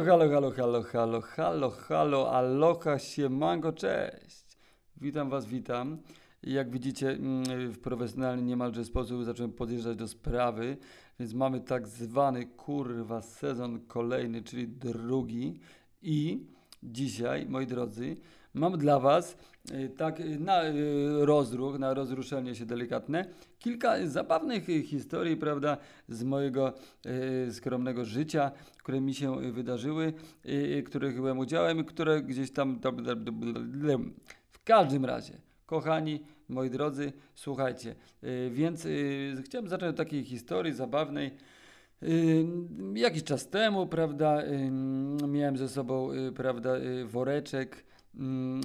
Halo, halo, halo, halo, halo, halo, halo, aloha, siemanko, cześć. Witam was, witam. Jak widzicie, mm, w profesjonalny niemalże sposób zacząłem podjeżdżać do sprawy, więc mamy tak zwany, kurwa, sezon kolejny, czyli drugi i dzisiaj, moi drodzy, mam dla was y, tak y, na y, rozruch, na rozruszenie się delikatne, kilka zabawnych historii, prawda, z mojego skromnego życia, które mi się wydarzyły, których byłem udziałem które gdzieś tam... W każdym razie, kochani, moi drodzy, słuchajcie, więc chciałem zacząć od takiej historii zabawnej. Jakiś czas temu, prawda, miałem ze sobą, prawda, woreczek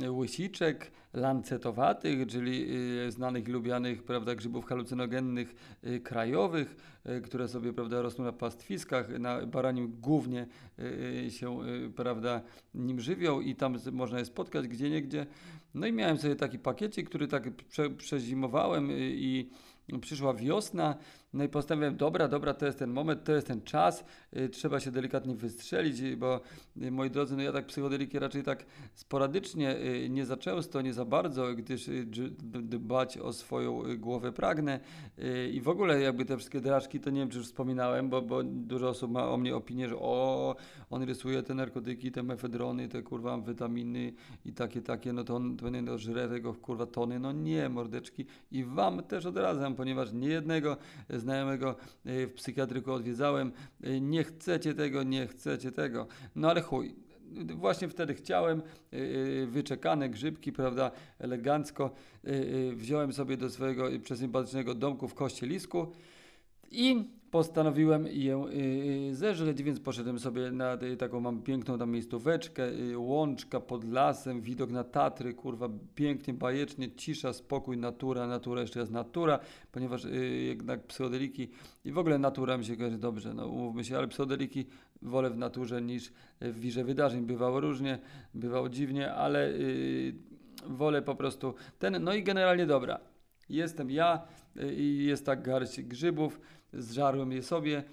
łysiczek lancetowatych, czyli y, znanych i lubianych, prawda, grzybów halucynogennych y, krajowych, y, które sobie, prawda, rosną na pastwiskach, na baranim głównie się, prawda, nim żywią i tam można je spotkać gdzieniegdzie. No i miałem sobie taki pakiecik, który tak prze, przezimowałem i przyszła wiosna, no i postanowiłem, dobra, dobra, to jest ten moment, to jest ten czas, y, trzeba się delikatnie wystrzelić, y, bo y, moi drodzy, no ja tak psychodeliki raczej tak sporadycznie, nie za często, nie za bardzo, gdyż dbać o swoją głowę pragnę i w ogóle jakby te wszystkie drażki, to nie wiem, czy już wspominałem, bo, bo dużo osób ma o mnie opinię, że o, on rysuje te narkotyki, te mefedrony, te kurwa amfetaminy i takie, takie, no to on, nie no, żre tego kurwa tony, no nie, mordeczki. I wam też odradzam, ponieważ nie jednego znajomego y, w psychiatryku odwiedzałem, y, nie chcecie tego, nie chcecie tego, no ale chuj, Właśnie wtedy chciałem, y, wyczekane grzybki, prawda, elegancko. Wziąłem sobie do swojego przesympatycznego domku w Kościelisku i postanowiłem je y, zeżreć, więc poszedłem sobie na y, taką, mam piękną tam miejscóweczkę, y, łączka pod lasem, widok na Tatry, kurwa, pięknie, bajecznie, cisza, spokój, natura, natura, jeszcze jest natura, ponieważ y, jednak psychodeliki i w ogóle natura mi się kojarzy dobrze, no umówmy się, ale psychodeliki wolę w naturze niż w wirze wydarzeń. Bywało różnie, bywało dziwnie, ale y, wolę po prostu ten, no i generalnie dobra. Jestem ja y, i jest tak garść grzybów, zżarłem je sobie,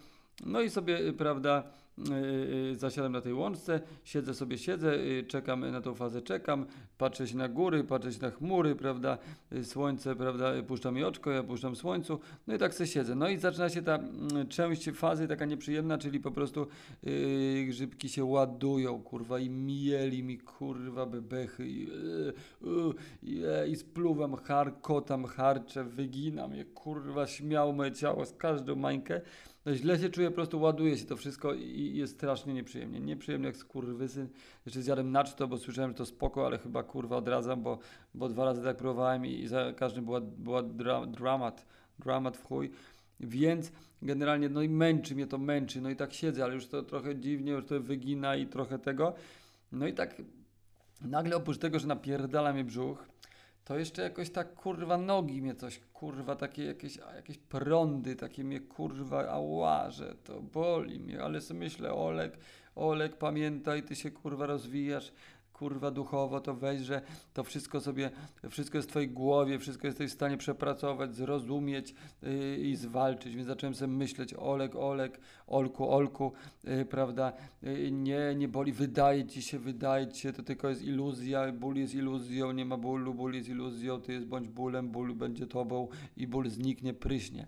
no i sobie, y, prawda, zasiadam na tej łączce, siedzę sobie, siedzę, y, czekam na tą fazę, czekam, patrzę się na góry, patrzę się na chmury, prawda, y, słońce, prawda, y, puszcza mi oczko, ja puszczam słońcu, no i tak sobie siedzę. No i zaczyna się ta mm, część fazy taka nieprzyjemna, czyli po prostu yy, grzybki się ładują, kurwa, i mieli mi, kurwa, bebechy, i, yy, yy, i spluwam, harkotam, harczę, wyginam je, kurwa, śmiał moje ciało z każdą mańkę. No źle się czuję, po prostu ładuje się to wszystko i jest strasznie nieprzyjemnie. Nieprzyjemnie jak skurwysyn. Jeszcze zjadłem naczto, bo słyszałem, że to spoko, ale chyba kurwa odradzam, bo, bo dwa razy tak próbowałem i, i za każdym była, była dra, dramat, dramat w chuj. Więc generalnie, no i męczy mnie to, męczy, no i tak siedzę, ale już to trochę dziwnie, już to wygina i trochę tego. No i tak nagle oprócz tego, że napierdala mnie brzuch, to jeszcze jakoś tak kurwa nogi mnie coś, kurwa takie jakieś, jakieś prądy, takie mnie kurwa ała, że to boli mnie, ale sobie myślę, Olek, Olek pamiętaj, ty się kurwa rozwijasz, kurwa duchowo, to weź, że to wszystko sobie, wszystko jest w twojej głowie, wszystko jesteś w stanie przepracować, zrozumieć yy, i zwalczyć, więc zacząłem sobie myśleć, Olek, Olek, Olku, Olku, yy, prawda, yy, nie, nie boli, wydaje ci się, wydaje ci się, to tylko jest iluzja, ból jest iluzją, nie ma bólu, ból jest iluzją, ty jest bądź bólem, ból będzie tobą i ból zniknie, pryśnie.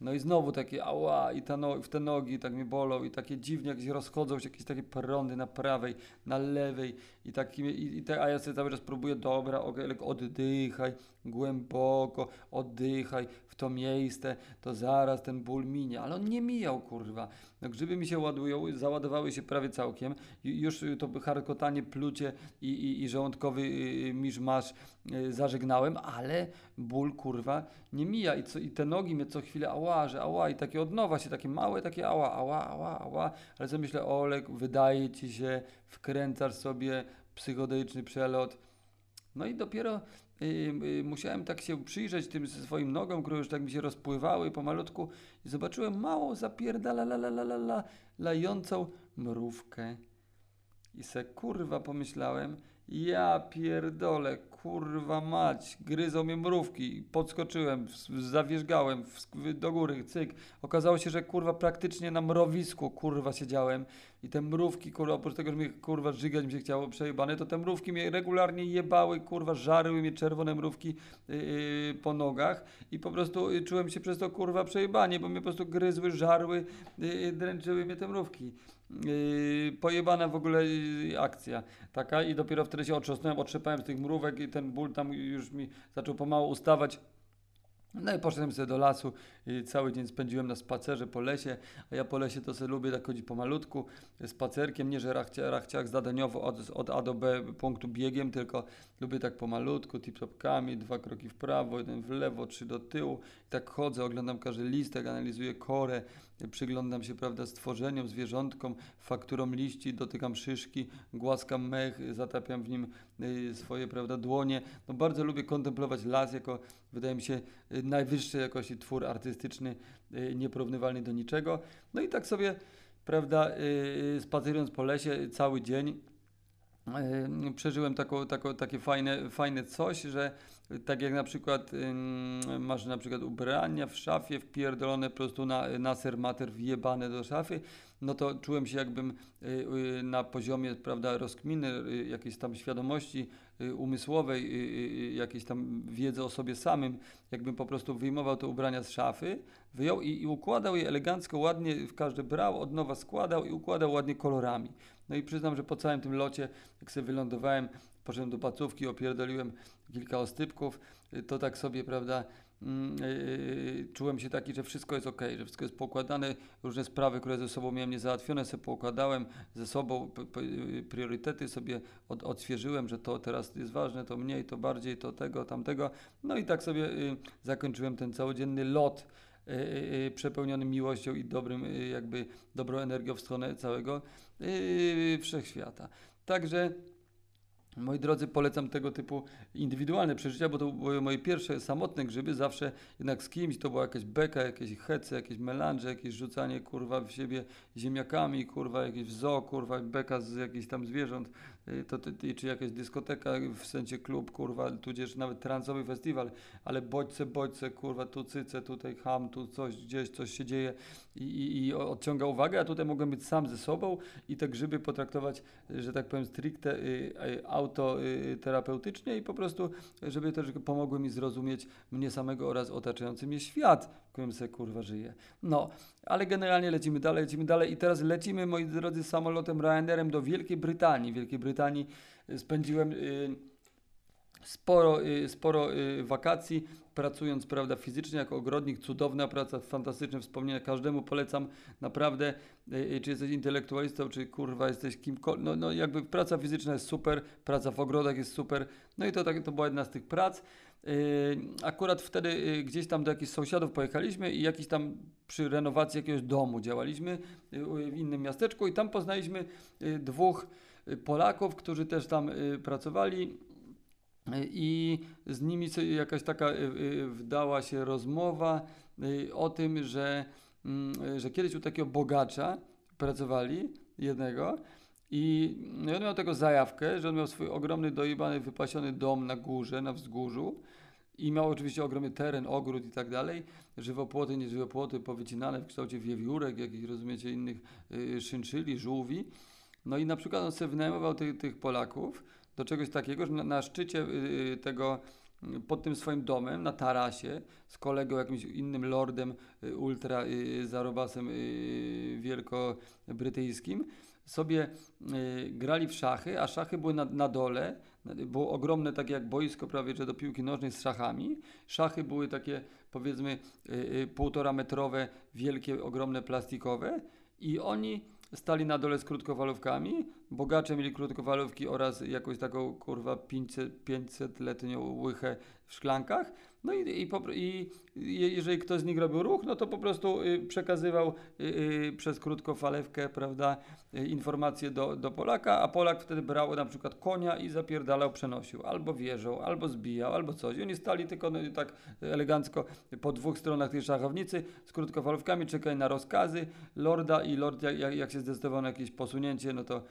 No i znowu takie ała i ta no, w te nogi tak mnie bolą i takie dziwnie jak się rozchodzą się jakieś takie prądy na prawej, na lewej i taki, i, i te, a ja sobie cały czas próbuję, dobra, okej, okay, oddychaj głęboko, oddychaj w to miejsce, to zaraz ten ból minie, ale on nie mijał, kurwa. No grzyby mi się ładują, załadowały się prawie całkiem, już to harkotanie, plucie i, i, i żołądkowy y, miszmasz y, zażegnałem, ale ból, kurwa, nie mija. I, co, i te nogi mnie co chwilę ała, że ała i takie od nowa się, takie małe, takie ała, ała, ała, ała, ale sobie myślę, Olek, wydaje ci się, wkręcasz sobie psychodeliczny przelot, no i dopiero y, y, musiałem tak się przyjrzeć tym swoim nogom, które już tak mi się rozpływały pomalutku i zobaczyłem małą zapierdala la la la la la lającą mrówkę. I se kurwa pomyślałem, ja pierdolę, kurwa mać, gryzą mnie mrówki, podskoczyłem, zawierzgałem do góry, cyk. Okazało się, że kurwa praktycznie na mrowisku kurwa siedziałem i te mrówki, kurwa, oprócz tego, że mnie kurwa żygać mi się chciało przejebane, to te mrówki mnie regularnie jebały, kurwa, żarły mnie czerwone mrówki yy, po nogach i po prostu yy, czułem się przez to kurwa przejebanie, bo mnie po prostu gryzły, żarły, yy, dręczyły mnie te mrówki. Yy, pojebana w ogóle akcja taka i dopiero wtedy się otrząsnąłem, otrzepałem z tych mrówek i ten ból tam już mi zaczął pomału ustawać. No i poszedłem sobie do lasu i cały dzień spędziłem na spacerze po lesie, a ja po lesie to sobie lubię tak chodzić pomalutku, spacerkiem, nie że rachcia, rachciach zadaniowo od, od A do B punktu biegiem, tylko lubię tak pomalutku, tip-topkami, dwa kroki w prawo, jeden w lewo, trzy do tyłu. I tak chodzę, oglądam każdy listek, analizuję korę, przyglądam się, prawda, stworzeniom, zwierzątkom, fakturom liści, dotykam szyszki, głaskam mech, zatapiam w nim swoje, prawda, dłonie. No bardzo lubię kontemplować las jako, wydaje mi się, y, najwyższej jakości twór artystyczny, y, nieporównywalny do niczego. No i tak sobie, prawda, y, spacerując po lesie cały dzień, y, przeżyłem taką, taką, takie fajne, fajne coś, że tak jak na przykład masz na przykład ubrania w szafie wpierdolone po prostu na, na ser mater wjebane do szafy, no to czułem się jakbym y, y, na poziomie prawda, rozkminy, y, jakiejś tam świadomości umysłowej, jakiejś tam wiedzy o sobie samym, jakbym po prostu wyjmował te ubrania z szafy, wyjął i, i układał je elegancko, ładnie w każdy brał, od nowa składał i układał ładnie kolorami. No i przyznam, że po całym tym locie, jak sobie wylądowałem, poszedłem do pacówki, opierdoliłem kilka ostypków, y, to tak sobie, prawda, yy, czułem się taki, że wszystko jest ok, że wszystko jest poukładane, różne sprawy, które ze sobą miałem niezałatwione, sobie poukładałem ze sobą, priorytety sobie od, odświeżyłem, że to teraz jest ważne, to mniej, to bardziej, to tego, tamtego. No i tak sobie yy, zakończyłem ten całodzienny lot yy, yy, przepełniony miłością i dobrym, jakby dobrą energią w stronę całego wszechświata. Także Moi drodzy, polecam tego typu indywidualne przeżycia, bo to były moje pierwsze samotne grzyby, zawsze jednak z kimś, to była jakaś beka, jakieś hece, jakieś melanże, jakieś rzucanie kurwa w siebie ziemniakami, kurwa jakieś w zoo, kurwa beka z jakichś tam zwierząt, to, to, czy jakaś dyskoteka w sensie klub, kurwa, tudzież nawet transowy festiwal, ale bodźce, bodźce, kurwa, tu cyce, tutaj ham, tu coś, gdzieś coś się dzieje i, i, i odciąga uwagę, a tutaj mogłem być sam ze sobą i te grzyby potraktować, że tak powiem, stricte y, y, autoterapeutycznie i po prostu, żeby też pomogły mi zrozumieć mnie samego oraz otaczający mnie świat, którym se kurwa żyję. No, ale generalnie lecimy dalej, lecimy dalej i teraz lecimy, moi drodzy, samolotem Ryanerem do Wielkiej Brytanii. W Wielkiej Brytanii y, spędziłem... Y, sporo, y, sporo y, wakacji, pracując prawda, fizycznie jako ogrodnik, cudowna praca, fantastyczne wspomnienia, każdemu polecam naprawdę, y, y, czy jesteś intelektualistą, czy kurwa jesteś kimkolwiek, no, no jakby praca fizyczna jest super, praca w ogrodach jest super, no i to, tak, to była jedna z tych prac. Y, Akurat wtedy y, gdzieś tam do jakichś sąsiadów pojechaliśmy i jakiś tam przy renowacji jakiegoś domu działaliśmy y, w innym miasteczku i tam poznaliśmy dwóch Polaków, którzy też tam pracowali i z nimi jakaś taka wdała się rozmowa o tym, że, mm, że kiedyś u takiego bogacza pracowali, jednego, i no i on miał tego zajawkę, że on miał swój ogromny, dojebany, wypasiony dom na górze, na wzgórzu i miał oczywiście ogromny teren, ogród i tak dalej, żywopłoty, nieżywopłoty powycinane w kształcie wiewiórek, jakichś, rozumiecie, innych y, szynczyli, żółwi. No i na przykład on sobie wynajmował tych, tych Polaków do czegoś takiego, że na, na szczycie y, tego, y, pod tym swoim domem, na tarasie, z kolegą, jakimś innym lordem, y, ultra y, zarobasem wielkobrytyjskim, sobie y, grali w szachy, a szachy były na, na dole, było ogromne, takie jak boisko prawie, że do piłki nożnej z szachami. Szachy były takie, powiedzmy, y, y, półtora metrowe, wielkie, ogromne, plastikowe i oni stali na dole z krótkowalówkami, bogacze mieli krótkowalówki oraz jakąś taką, kurwa, 500, 500-letnią łychę w szklankach. No i, i, i je- jeżeli ktoś z nich robił ruch, no to po prostu y, przekazywał y, y, przez krótkofalewkę, prawda, informacje do, do Polaka, a Polak wtedy brał na przykład konia i zapierdalał, przenosił, albo wieżą, albo zbijał, albo coś. I oni stali tylko no, tak elegancko po dwóch stronach tej szachownicy z krótkofalówkami, czekali na rozkazy lorda i lord jak, jak, jak się zdecydował na jakieś posunięcie, no to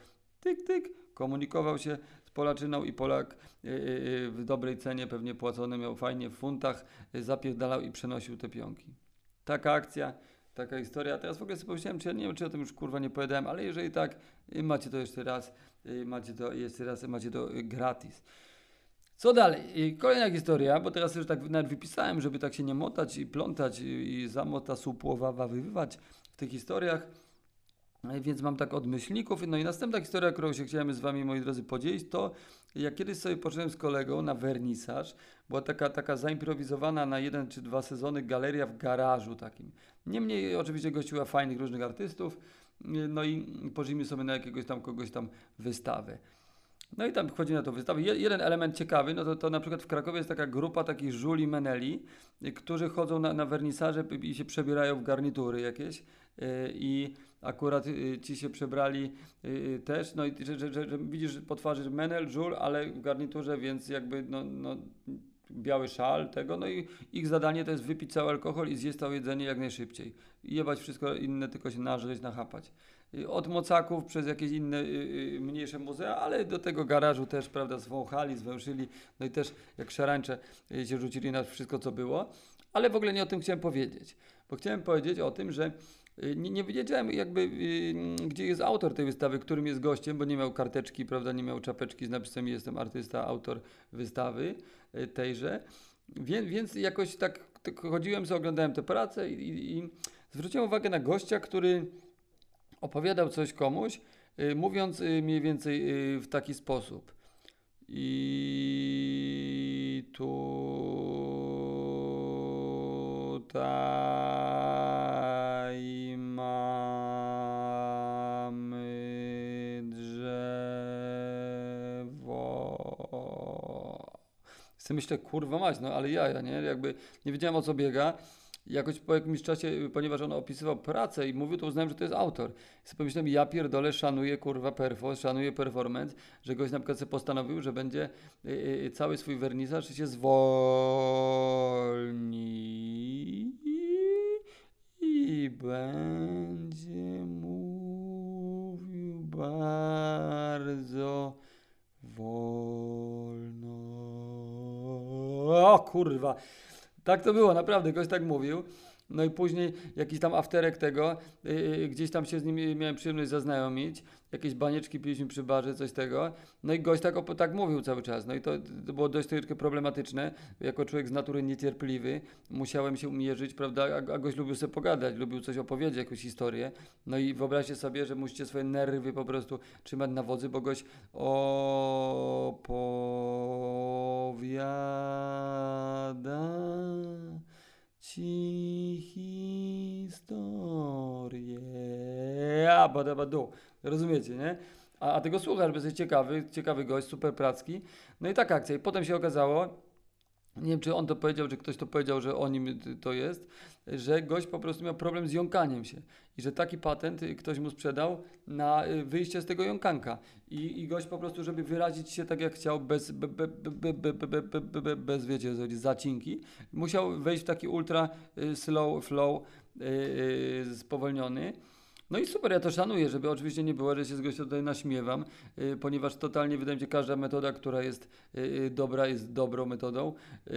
tyk, tyk, komunikował się z Polaczyną i Polak y, y, y, w dobrej cenie, pewnie płacony miał fajnie w funtach, zapierdalał i przenosił te pionki. Taka akcja taka historia. Teraz w ogóle sobie pomyślałem, czy ja nie wiem, czy o tym już kurwa nie powiedziałem, ale jeżeli tak, macie to jeszcze raz, macie to jeszcze raz, macie to gratis. Co dalej? Kolejna historia, bo teraz już tak nawet wypisałem, żeby tak się nie motać i plątać i, i zamota słupłowawywać w tych historiach. Więc mam tak od myślników. No i następna historia, którą się chciałem z Wami, moi drodzy, podzielić, to jak kiedyś sobie poszedłem z kolegą na wernisaż, była taka, taka zaimprowizowana na jeden czy dwa sezony galeria w garażu takim. Niemniej oczywiście gościła fajnych różnych artystów, no i poszliśmy sobie na jakiegoś tam kogoś tam wystawę. No i tam wchodzi na tą wystawę. Je- Jeden element ciekawy, no to, to na przykład w Krakowie jest taka grupa takich żuli meneli, y, którzy chodzą na, na wernisaże i się przebierają w garnitury jakieś. y, I akurat y, ci się przebrali też, no i że, że, że widzisz po twarzy menel, żul, ale w garniturze, więc jakby no, no, biały szal tego, no i ich zadanie to jest wypić cały alkohol i zjeść całe jedzenie jak najszybciej. I jebać wszystko inne, tylko się nażreć, nachapać. Y, Od mocaków przez jakieś inne y, y, mniejsze muzea, ale do tego garażu też, prawda, zwąchali, zwęszyli, no i też jak szarańcze się rzucili na wszystko, co było. Ale w ogóle nie o tym chciałem powiedzieć, bo chciałem powiedzieć o tym, że nie, nie wiedziałem jakby, y, gdzie jest autor tej wystawy, którym jest gościem, bo nie miał karteczki, prawda, nie miał czapeczki z napisem jestem artysta, autor wystawy y, tejże. Więc, więc jakoś tak, tak chodziłem, sobie oglądałem tę pracę i, i, i zwróciłem uwagę na gościa, który opowiadał coś komuś, y, mówiąc y, mniej więcej y, w taki sposób. I tutaj Sobie myślę, kurwa mać, no ale ja, ja nie, jakby nie wiedziałem o co biega. Jakoś po jakimś czasie, y, ponieważ on opisywał pracę i mówił, to uznałem, że to jest autor. I sobie pomyślałem, ja pierdolę, szanuję kurwa perfo, szanuję performance, że goś na przykład sobie postanowił, że będzie y, y, cały swój wernisaż się zwolni i będzie mówił bardzo wolno. O kurwa. Tak to było, naprawdę, ktoś tak mówił. No i później jakiś tam afterek tego, yy, gdzieś tam się z nim miałem przyjemność zaznajomić, jakieś banieczki piliśmy przy barze, coś tego. No i gość tak, tak mówił cały czas. No i to, to było dość troszeczkę problematyczne. Jako człowiek z natury niecierpliwy musiałem się umierzyć, prawda, a, a gość lubił sobie pogadać, lubił coś opowiedzieć, jakąś historię. No i wyobraźcie sobie, że musicie swoje nerwy po prostu trzymać na wodzy, bo gość opowiada ci historię. A, bada, badu. Rozumiecie, nie? A, a tego słuchasz, bo jesteś ciekawy, ciekawy gość, super pracki. No i taka akcja. I potem się okazało, nie wiem, czy on to powiedział, czy ktoś to powiedział, że o nim to jest, że gość po prostu miał problem z jąkaniem się i że taki patent ktoś mu sprzedał na wyjście z tego jąkanka. I, i gość po prostu, żeby wyrazić się tak jak chciał, bez, be, be, be, bez wiecie, zacinki, musiał wejść w taki ultra slow flow yy, spowolniony. No i super, ja to szanuję, żeby oczywiście nie było, że się z gościa tutaj naśmiewam, y, ponieważ totalnie wydaje mi się, każda metoda, która jest y, y, dobra, jest dobrą metodą y,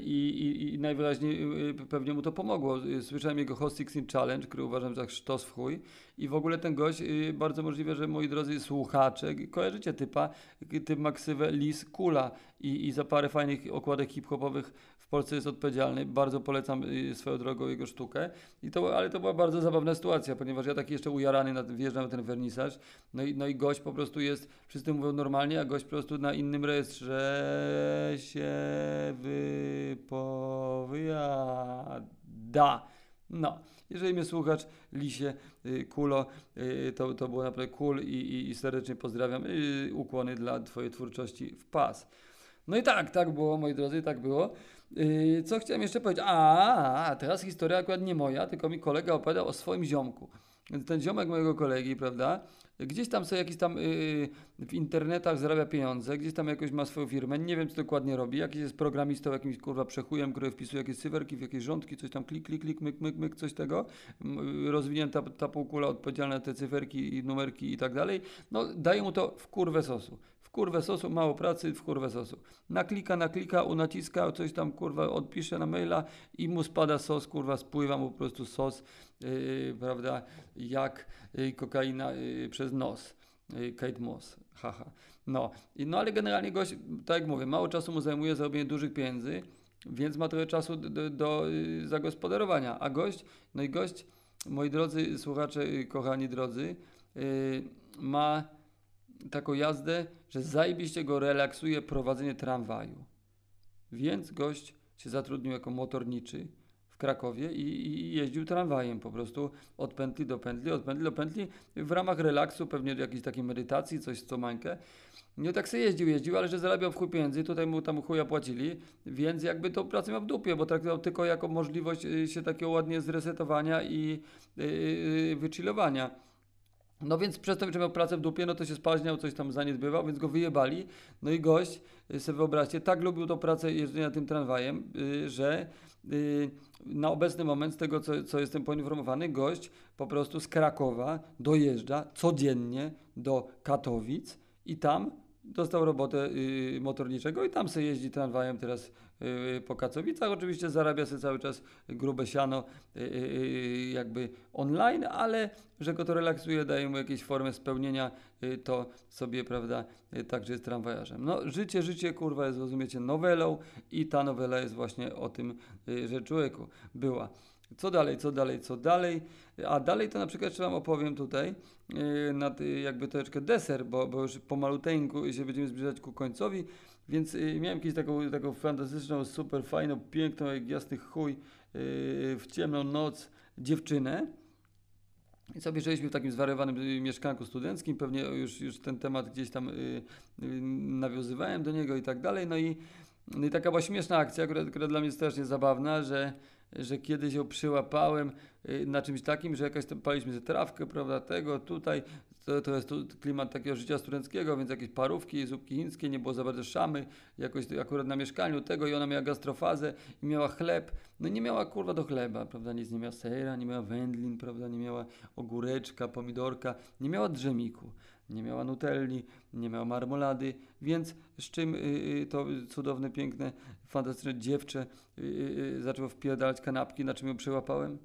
i, i, najwyraźniej y, pewnie mu to pomogło. Y, Słyszałem jego Hot 16 Challenge, który uważam za sztos w chuj i w ogóle ten gość, y, bardzo możliwe, że moi drodzy słuchacze, kojarzycie typa, y, typ ma ksywę Lis Kula i, i za parę fajnych okładek hip-hopowych Polsce jest odpowiedzialny. Bardzo polecam y, swoją drogą jego sztukę. I to, ale to była bardzo zabawna sytuacja, ponieważ ja taki jeszcze ujarany na, wjeżdżam na ten wernisaż, no i, no i gość po prostu jest, wszyscy mówią normalnie, a gość po prostu na innym rejestrze się wypowiada. No, jeżeli mnie słuchasz, Lisie, y, Kulo, y, to, to było naprawdę cool i, i, i serdecznie pozdrawiam. Ukłony dla Twojej twórczości w pas. No i tak, tak było, moi drodzy, tak było. Yy, co chciałem jeszcze powiedzieć? A, teraz historia akurat nie moja, tylko mi kolega opowiadał o swoim ziomku. Ten ziomek mojego kolegi, prawda, gdzieś tam sobie jakiś tam yy, w internetach zarabia pieniądze, gdzieś tam jakoś ma swoją firmę, nie wiem co dokładnie robi, jakiś jest programistą, jakimś kurwa przechujem, który wpisuje jakieś cyferki w jakieś rządki, coś tam klik, klik, klik, myk, myk, myk, coś tego, M, rozwinięta ta półkula odpowiedzialna te cyferki i numerki i tak dalej, no daje mu to w kurwę sosu. Kurwę sosu, mało pracy, w kurwę sosu. Naklika, naklika, unaciska, coś tam kurwa odpisze na maila i mu spada sos, kurwa, spływa mu po prostu sos, yy, prawda, jak yy, kokaina yy, przez nos. Yy, Kate Moss, haha. No. I, no ale generalnie gość, tak jak mówię, mało czasu mu zajmuje zarobienie dużych pieniędzy, więc ma trochę czasu do, do, do yy, zagospodarowania. A gość, no i gość, moi drodzy słuchacze, kochani drodzy, ma taką jazdę, że zajebiście go relaksuje prowadzenie tramwaju. Więc gość się zatrudnił jako motorniczy w Krakowie i, i jeździł tramwajem po prostu od pętli do pętli, od pętli do pętli w ramach relaksu, pewnie jakiejś takiej medytacji, coś co mańkę. No tak sobie jeździł, jeździł, ale że zarabiał w chuj pieniędzy, tutaj mu tam chuja płacili, więc jakby tą pracę miał w dupie, bo traktował tylko jako możliwość y, się takiego ładnie zresetowania i yy, wychillowania. No więc przez to, że miał pracę w dupie, no to się spaźniał, coś tam zaniedbywał, więc go wyjebali. No i gość, y, sobie wyobraźcie, tak lubił tą pracę jeżdżenia tym tramwajem, y, że y, na obecny moment, z tego co, co jestem poinformowany, gość po prostu z Krakowa dojeżdża codziennie do Katowic i tam dostał robotę motorniczego i tam sobie jeździ tramwajem teraz po Katowicach. Oczywiście zarabia sobie cały czas grube siano y, y, jakby online, ale że go to relaksuje, daje mu jakieś formę spełnienia, y, to sobie, prawda, y, także jest tramwajarzem. No, życie, życie, kurwa, jest, rozumiecie, nowelą i ta nowela jest właśnie o tym, y, że człowieku była. Co dalej, co dalej, co dalej? A dalej to na przykład jeszcze Wam opowiem tutaj yy, nad yy, jakby troszeczkę deser, bo, bo już pomaluteńku się będziemy zbliżać ku końcowi, więc yy, miałem jakąś taką, taką fantastyczną, super fajną, piękną, jak jasny chuj w ciemną noc dziewczynę. I sobie żyliśmy w takim zwariowanym mieszkanku studenckim, pewnie już, już ten temat gdzieś tam nawiązywałem do niego i tak dalej. No i, no i taka była śmieszna akcja, która, która dla mnie strasznie zabawna, że, że kiedyś ją przyłapałem y, na czymś takim, że jakaś tam paliśmy sobie trawkę, prawda, tego, tutaj, to, to jest klimat takiego życia studenckiego, więc jakieś parówki, zupki chińskie, nie było za bardzo szamy, jakoś akurat na mieszkaniu tego i ona miała gastrofazę i miała chleb, no nie miała kurwa do chleba, prawda, nic nie miała sera, nie miała wędlin, prawda, nie miała ogóreczka, pomidorka, nie miała drzemiku, nie miała nutelli, nie miała marmolady, więc z czym y, y, to cudowne, piękne, fantastyczne dziewczę y, y, y, zaczęło wpierdalać kanapki, na czym ją przełapałem?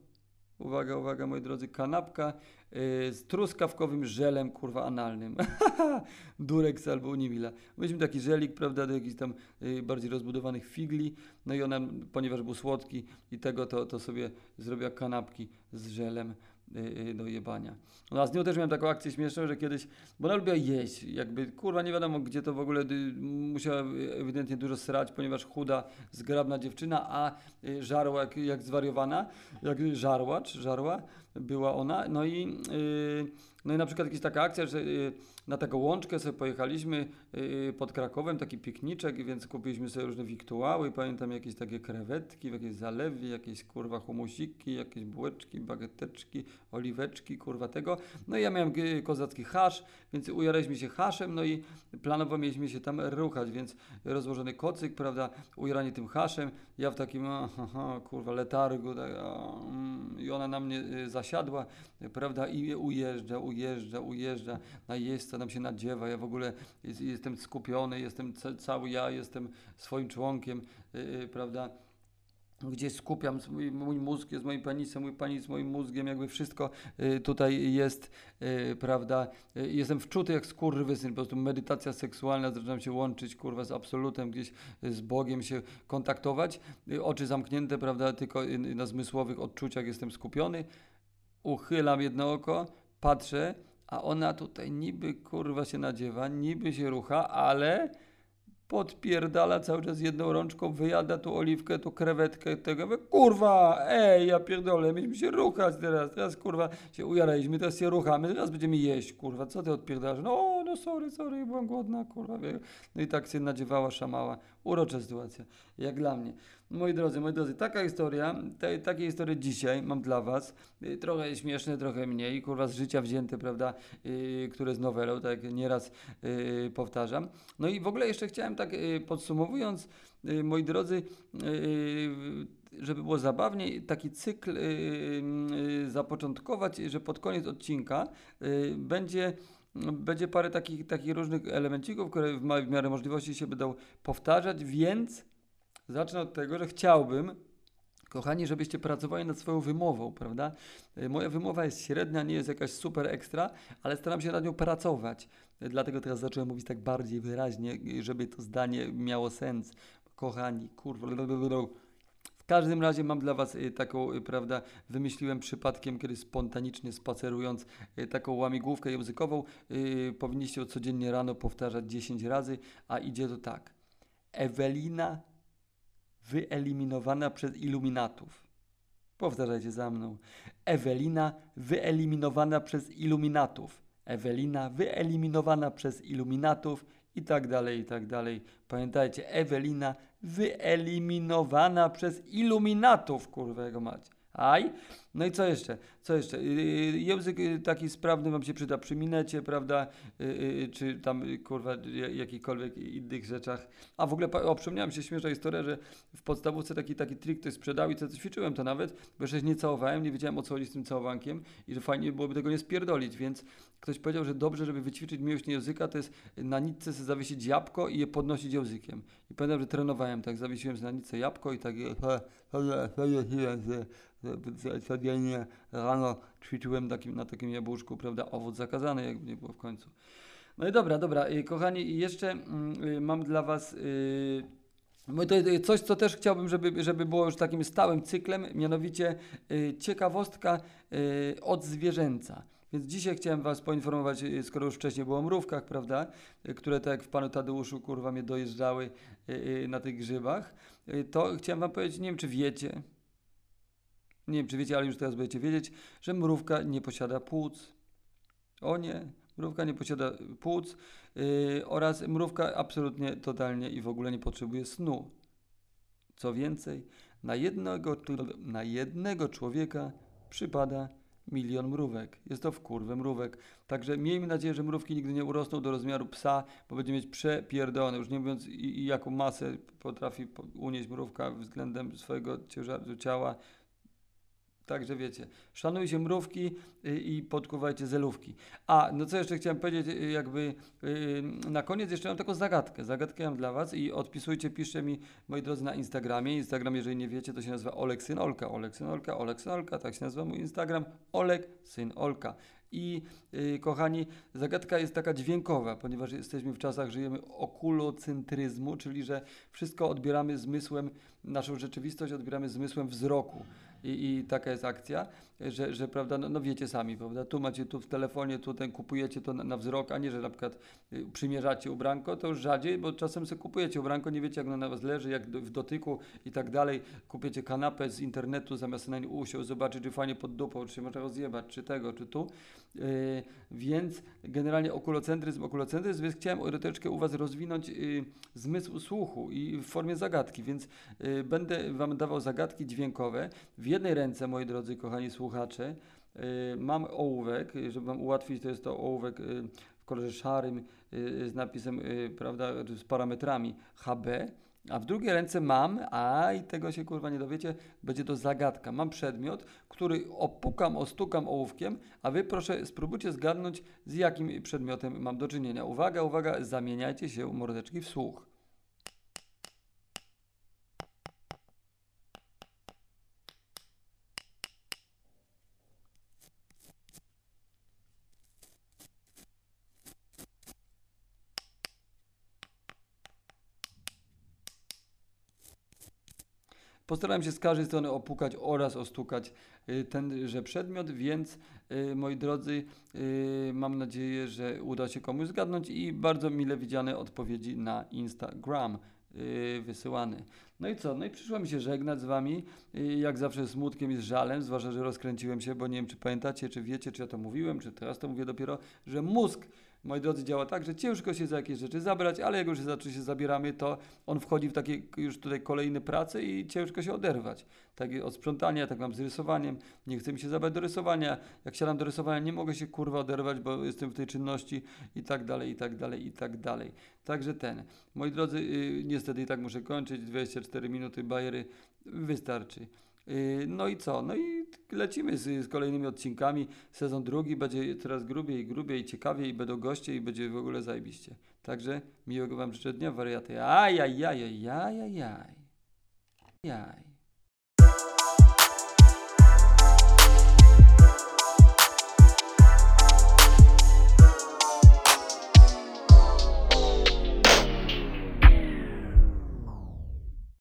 Uwaga, uwaga, moi drodzy, kanapka y, z truskawkowym żelem, kurwa, analnym. Durex albo Unimila. Weźmy taki żelik, prawda, do jakichś tam y, bardziej rozbudowanych figli, no i ona, ponieważ był słodki i tego, to, to sobie zrobiła kanapki z żelem do jebania. No z nią też miałem taką akcję śmieszną, że kiedyś, bo ona lubiła jeść, jakby, kurwa, nie wiadomo gdzie to w ogóle, y, musiała y, ewidentnie dużo srać, ponieważ chuda, zgrabna dziewczyna, a y, żarła jak, jak zwariowana, jak żarła, czy żarła była ona, no i, y, no i na przykład jakaś taka akcja, że y, na taką łączkę sobie pojechaliśmy y, pod Krakowem, taki pikniczek, więc kupiliśmy sobie różne wiktuały, pamiętam jakieś takie krewetki w jakiejś zalewie, jakieś kurwa humusiki, jakieś bułeczki, bageteczki, oliweczki, kurwa tego. No i ja miałem y, kozacki hasz, więc ujaraliśmy się haszem, no i planowo mieliśmy się tam ruchać, więc rozłożony kocyk, prawda, ujaranie tym haszem, ja w takim, aha, kurwa, letargu, tak, mm, i ona na mnie y, zasiadła, y, prawda, i ujeżdża, ujeżdża, ujeżdża, najeźdźca nam się nadziewa, ja w ogóle jest, jestem skupiony, jestem ca- cały ja, jestem swoim członkiem, y, y, prawda, gdzie skupiam swój, mój mózg jest moim penisem, mój penis moim mózgiem, jakby wszystko y, tutaj jest, y, prawda, y, jestem wczuty jak skurwysyn, po prostu medytacja seksualna, zaczynam się łączyć, kurwa, z absolutem, gdzieś z Bogiem się kontaktować, oczy zamknięte, prawda, tylko na zmysłowych odczuciach jestem skupiony, uchylam jedno oko, patrzę, a ona tutaj niby, kurwa, się nadziewa, niby się rucha, ale podpierdala cały czas jedną rączką, wyjada tu oliwkę, tu krewetkę, tego, mówię, kurwa, ej, ja pierdolę, mieliśmy się ruchać teraz, teraz kurwa się ujaraliśmy, teraz się ruchamy, teraz będziemy jeść, kurwa, co ty odpierdalasz? No, no sorry, sorry, byłam głodna, kurwa, wie. no i tak się nadziewała, szamała, urocza sytuacja, jak dla mnie. Moi drodzy, moi drodzy, taka historia, te, takie historie dzisiaj mam dla was, y, trochę śmieszne, trochę mniej, kurwa, z życia wzięte, prawda, y, które z nowelą, tak nieraz y, powtarzam. No i w ogóle jeszcze chciałem tak y, podsumowując, y, moi drodzy, y, żeby było zabawniej, taki cykl y, y, zapoczątkować, że pod koniec odcinka y, będzie będzie parę takich, takich różnych elemencików, które w, w miarę możliwości się będą powtarzać, więc zacznę od tego, że chciałbym, kochani, żebyście pracowali nad swoją wymową, prawda? Y, Moja wymowa jest średnia, nie jest jakaś super ekstra, ale staram się nad nią pracować. Y, Dlatego teraz zacząłem mówić tak bardziej wyraźnie, y, żeby to zdanie miało sens. Kochani, kurwa. W każdym razie mam dla Was taką, prawda, wymyśliłem przypadkiem, kiedy spontanicznie spacerując, taką łamigłówkę językową. y, Powinniście codziennie rano powtarzać 10 razy, a idzie to tak. Ewelina wyeliminowana przez iluminatów. Powtarzajcie za mną. Ewelina wyeliminowana przez iluminatów. Ewelina wyeliminowana przez iluminatów i tak dalej, i tak dalej. Pamiętajcie, Ewelina wyeliminowana przez iluminatów, kurwa jego mać. Aj. No i co jeszcze? Co jeszcze? Yy, język yy, taki sprawny wam się przyda przy minecie, prawda? Czy tam, kurwa, ja- jakichkolwiek innych rzeczach. A w ogóle, o, przypomniałem się śmieszna historia, że w podstawówce taki, taki trik ktoś sprzedał i to ćwiczyłem to nawet, bo jeszcze nie całowałem, nie wiedziałem o co chodzi z tym całowankiem i że fajnie byłoby tego nie spierdolić, więc ktoś powiedział, że dobrze, żeby wyćwiczyć miłość języka, to jest na nitce sobie zawiesić jabłko i je podnosić językiem. I pamiętam, że trenowałem tak, zawiesiłem na nitce jabłko i tak codziennie rano ćwiczyłem takim, na takim jabłuszku, prawda, owoc zakazany, jakby nie było w końcu. No i dobra, dobra, y, kochani, jeszcze mm, y, mam dla Was y, to jest coś, co też chciałbym, żeby, żeby było już takim stałym cyklem, mianowicie ciekawostka od zwierzęca. Więc dzisiaj chciałem Was poinformować, y, skoro już wcześniej było o mrówkach, prawda, y, które tak jak w Panu Tadeuszu, kurwa, mnie dojeżdżały y, na tych grzybach, to chciałem Wam powiedzieć, nie wiem, czy wiecie, nie wiem, czy wiecie, ale już teraz będziecie wiedzieć, że mrówka nie posiada płuc. O nie, mrówka nie posiada płuc oraz mrówka absolutnie, totalnie i w ogóle nie potrzebuje snu. Co więcej, na jednego, na jednego człowieka przypada milion mrówek. Jest to w kurwę mrówek. Także miejmy nadzieję, że mrówki nigdy nie urosną do rozmiaru psa, bo będzie mieć przepierdolone. Już nie mówiąc i, i jaką masę potrafi po- unieść mrówka względem swojego ciężaru ciała. Także wiecie, szanujcie mrówki y, i podkuwajcie zelówki. A, no co jeszcze chciałem powiedzieć, y, jakby y, na koniec jeszcze mam taką zagadkę. Zagadkę mam dla was i odpisujcie, piszcie mi, moi drodzy, na Instagramie. Instagram, jeżeli nie wiecie, to się nazywa Olek Syn Olka. Olek Syn Olka, Olek Syn Olka, tak się nazywa mój Instagram. Olek Syn Olka. I kochani, zagadka jest taka dźwiękowa, ponieważ jesteśmy w czasach, żyjemy okulocentryzmu, czyli że wszystko odbieramy zmysłem, naszą rzeczywistość odbieramy zmysłem wzroku. I, I taka jest akcja, że, że prawda, no, no wiecie sami, prawda, tu macie tu w telefonie, tu ten kupujecie to na, na wzrok, a nie, że na przykład y, przymierzacie ubranko, to już rzadziej, bo czasem sobie kupujecie ubranko, nie wiecie jak ono na was leży, jak do, w dotyku i tak dalej, kupiecie kanapę z internetu, zamiast na nie usiąść, zobaczyć, czy fajnie pod dupą, czy można rozjebać, czy tego, czy tu, Yy, więc generalnie okulocentryzm, okulocentryzm, więc chciałem troszeczkę u Was rozwinąć yy, zmysł słuchu i w formie zagadki, więc yy, będę Wam dawał zagadki dźwiękowe. W jednej ręce, moi drodzy, kochani słuchacze, yy, mam ołówek, yy, żeby Wam ułatwić, to jest to ołówek yy, w kolorze szarym z napisem, prawda, z parametrami HB. A w drugiej ręce mam, a i tego się kurwa nie dowiecie, będzie to zagadka. Mam przedmiot, który opukam, ostukam ołówkiem, a wy proszę spróbujcie zgadnąć, z jakim przedmiotem mam do czynienia. Uwaga, uwaga, zamieniajcie się mordeczki w słuch. Postarałem się z każdej strony opukać oraz ostukać y, tenże przedmiot, więc y, moi drodzy, y, mam nadzieję, że uda się komuś zgadnąć i bardzo mile widziane odpowiedzi na Instagram wysyłane. No i co? No i przyszło mi się żegnać z Wami, jak zawsze smutkiem i z żalem, zwłaszcza, że rozkręciłem się, bo nie wiem, czy pamiętacie, czy wiecie, czy ja to mówiłem, czy teraz to mówię dopiero, że mózg moi drodzy, działa tak, że ciężko się za jakieś rzeczy zabrać, ale jak już zacznie się zabieramy, to on wchodzi w takie już tutaj kolejne prace i ciężko się oderwać. Tak od sprzątania, tak mam z rysowaniem, nie chcę mi się zabrać do rysowania, jak siadam do rysowania, nie mogę się kurwa oderwać, bo jestem w tej czynności i tak dalej, i tak dalej, i tak dalej. Także ten. Moi drodzy, yy, niestety i tak muszę kończyć, 24 minuty bajery wystarczy. Yy, no i co? No i lecimy z, z kolejnymi odcinkami. Sezon drugi będzie coraz grubiej grubiej, ciekawiej, i będą goście i będzie w ogóle zajebiście. Także miłego Wam życzę dnia, wariaty. Ajajajajajajaj. Jaj.